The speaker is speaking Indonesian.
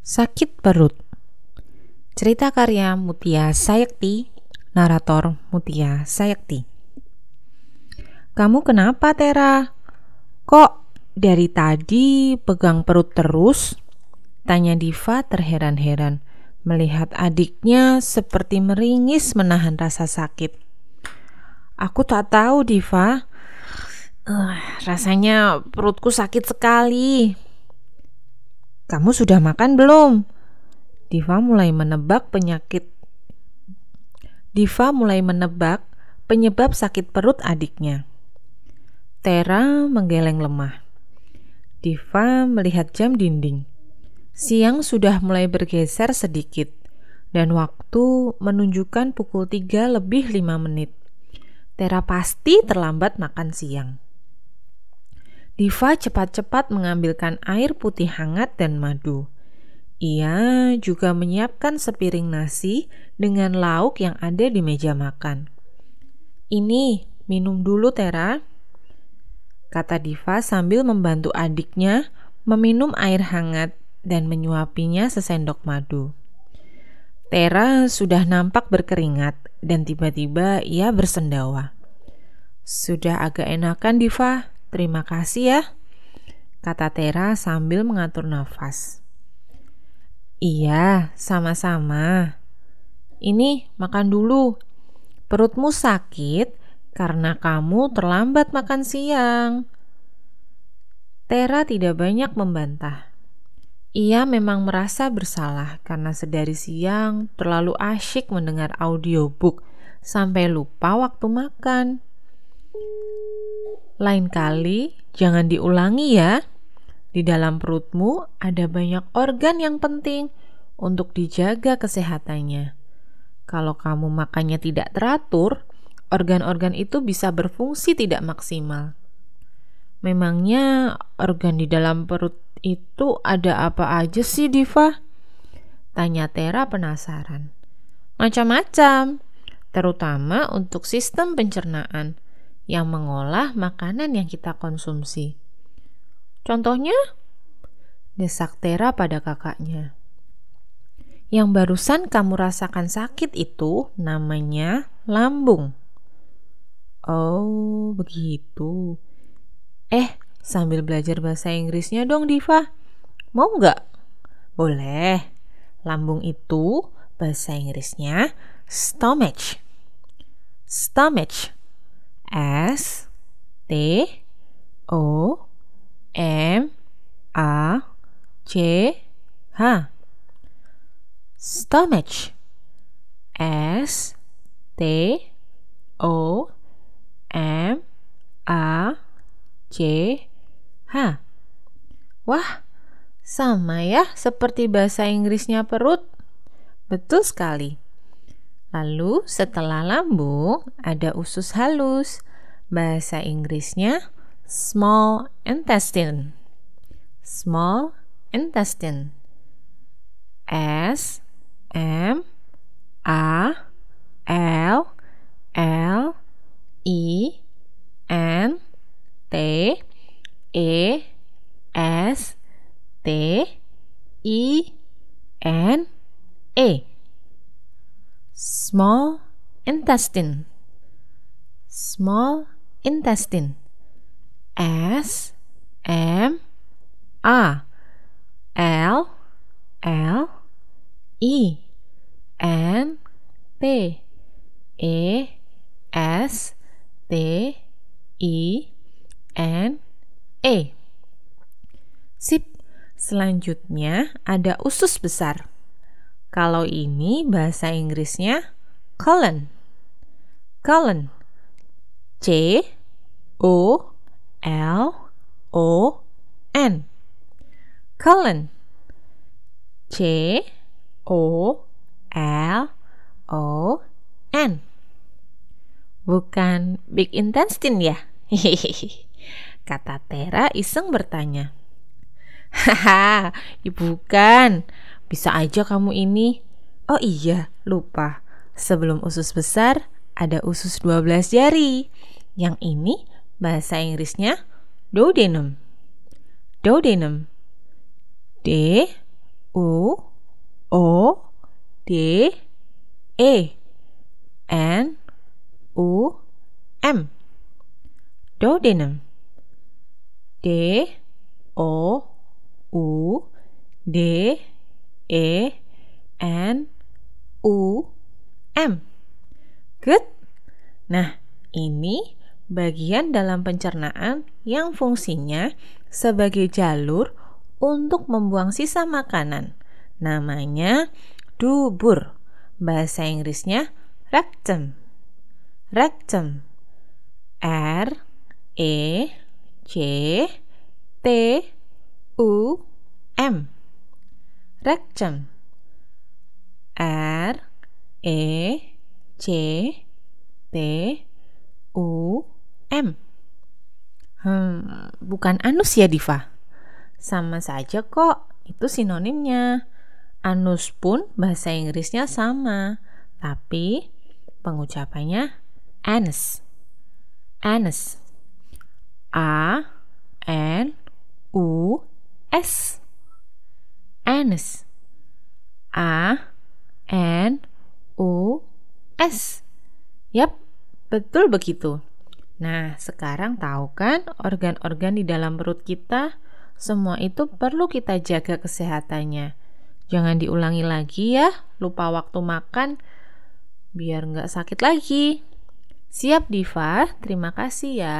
Sakit perut. Cerita karya Mutia Sayakti Narator Mutia Sayakti Kamu kenapa Tera? Kok dari tadi pegang perut terus? Tanya Diva terheran-heran Melihat adiknya seperti meringis menahan rasa sakit. Aku tak tahu Diva. Uh, Rasanya perutku sakit sekali kamu sudah makan belum? Diva mulai menebak penyakit. Diva mulai menebak penyebab sakit perut adiknya. Tera menggeleng lemah. Diva melihat jam dinding. Siang sudah mulai bergeser sedikit dan waktu menunjukkan pukul 3 lebih 5 menit. Tera pasti terlambat makan siang. Diva cepat-cepat mengambilkan air putih hangat dan madu. Ia juga menyiapkan sepiring nasi dengan lauk yang ada di meja makan. Ini, minum dulu Tera, kata Diva sambil membantu adiknya meminum air hangat dan menyuapinya sesendok madu. Tera sudah nampak berkeringat dan tiba-tiba ia bersendawa. Sudah agak enakan Diva, Terima kasih ya, kata Tera sambil mengatur nafas. Iya, sama-sama. Ini makan dulu. Perutmu sakit karena kamu terlambat makan siang. Tera tidak banyak membantah. Ia memang merasa bersalah karena sedari siang terlalu asyik mendengar audiobook sampai lupa waktu makan. Lain kali jangan diulangi ya. Di dalam perutmu ada banyak organ yang penting untuk dijaga kesehatannya. Kalau kamu makannya tidak teratur, organ-organ itu bisa berfungsi tidak maksimal. Memangnya organ di dalam perut itu ada apa aja sih, Diva? Tanya Tera penasaran. Macam-macam, terutama untuk sistem pencernaan yang mengolah makanan yang kita konsumsi. Contohnya, desak Tera pada kakaknya. Yang barusan kamu rasakan sakit itu namanya lambung. Oh, begitu. Eh, sambil belajar bahasa Inggrisnya dong, Diva. Mau nggak? Boleh. Lambung itu bahasa Inggrisnya stomach. Stomach S T O M A C H stomach S T O M A C H Wah, sama ya seperti bahasa Inggrisnya perut. Betul sekali. Lalu setelah lambung ada usus halus. Bahasa Inggrisnya small intestine. Small intestine. S M A L L I N T E S T I N E small intestine. Small intestine. S M A. L L E. N T. E S T I N E. Sip, selanjutnya ada usus besar. Kalau ini bahasa Inggrisnya colon. Colon. C O L O N. Colon. C O L O N. Bukan big intestine ya? Kata Tera iseng bertanya. Haha, bukan. Bisa aja kamu ini. Oh iya, lupa. Sebelum usus besar, ada usus 12 jari. Yang ini bahasa Inggrisnya duodenum. Duodenum. D U O D E N U M Duodenum D O U D E N U M Good. Nah, ini bagian dalam pencernaan yang fungsinya sebagai jalur untuk membuang sisa makanan. Namanya dubur. Bahasa Inggrisnya rectum. Rectum. R E C T U. Rectum. R E C T U M. Hmm, bukan anus ya Diva? Sama saja kok, itu sinonimnya. Anus pun bahasa Inggrisnya sama, tapi pengucapannya anus. Anus. A N U S. Anus. A N U S. Yap, betul begitu. Nah, sekarang tahu kan organ-organ di dalam perut kita? Semua itu perlu kita jaga kesehatannya. Jangan diulangi lagi ya, lupa waktu makan biar nggak sakit lagi. Siap Diva, terima kasih ya.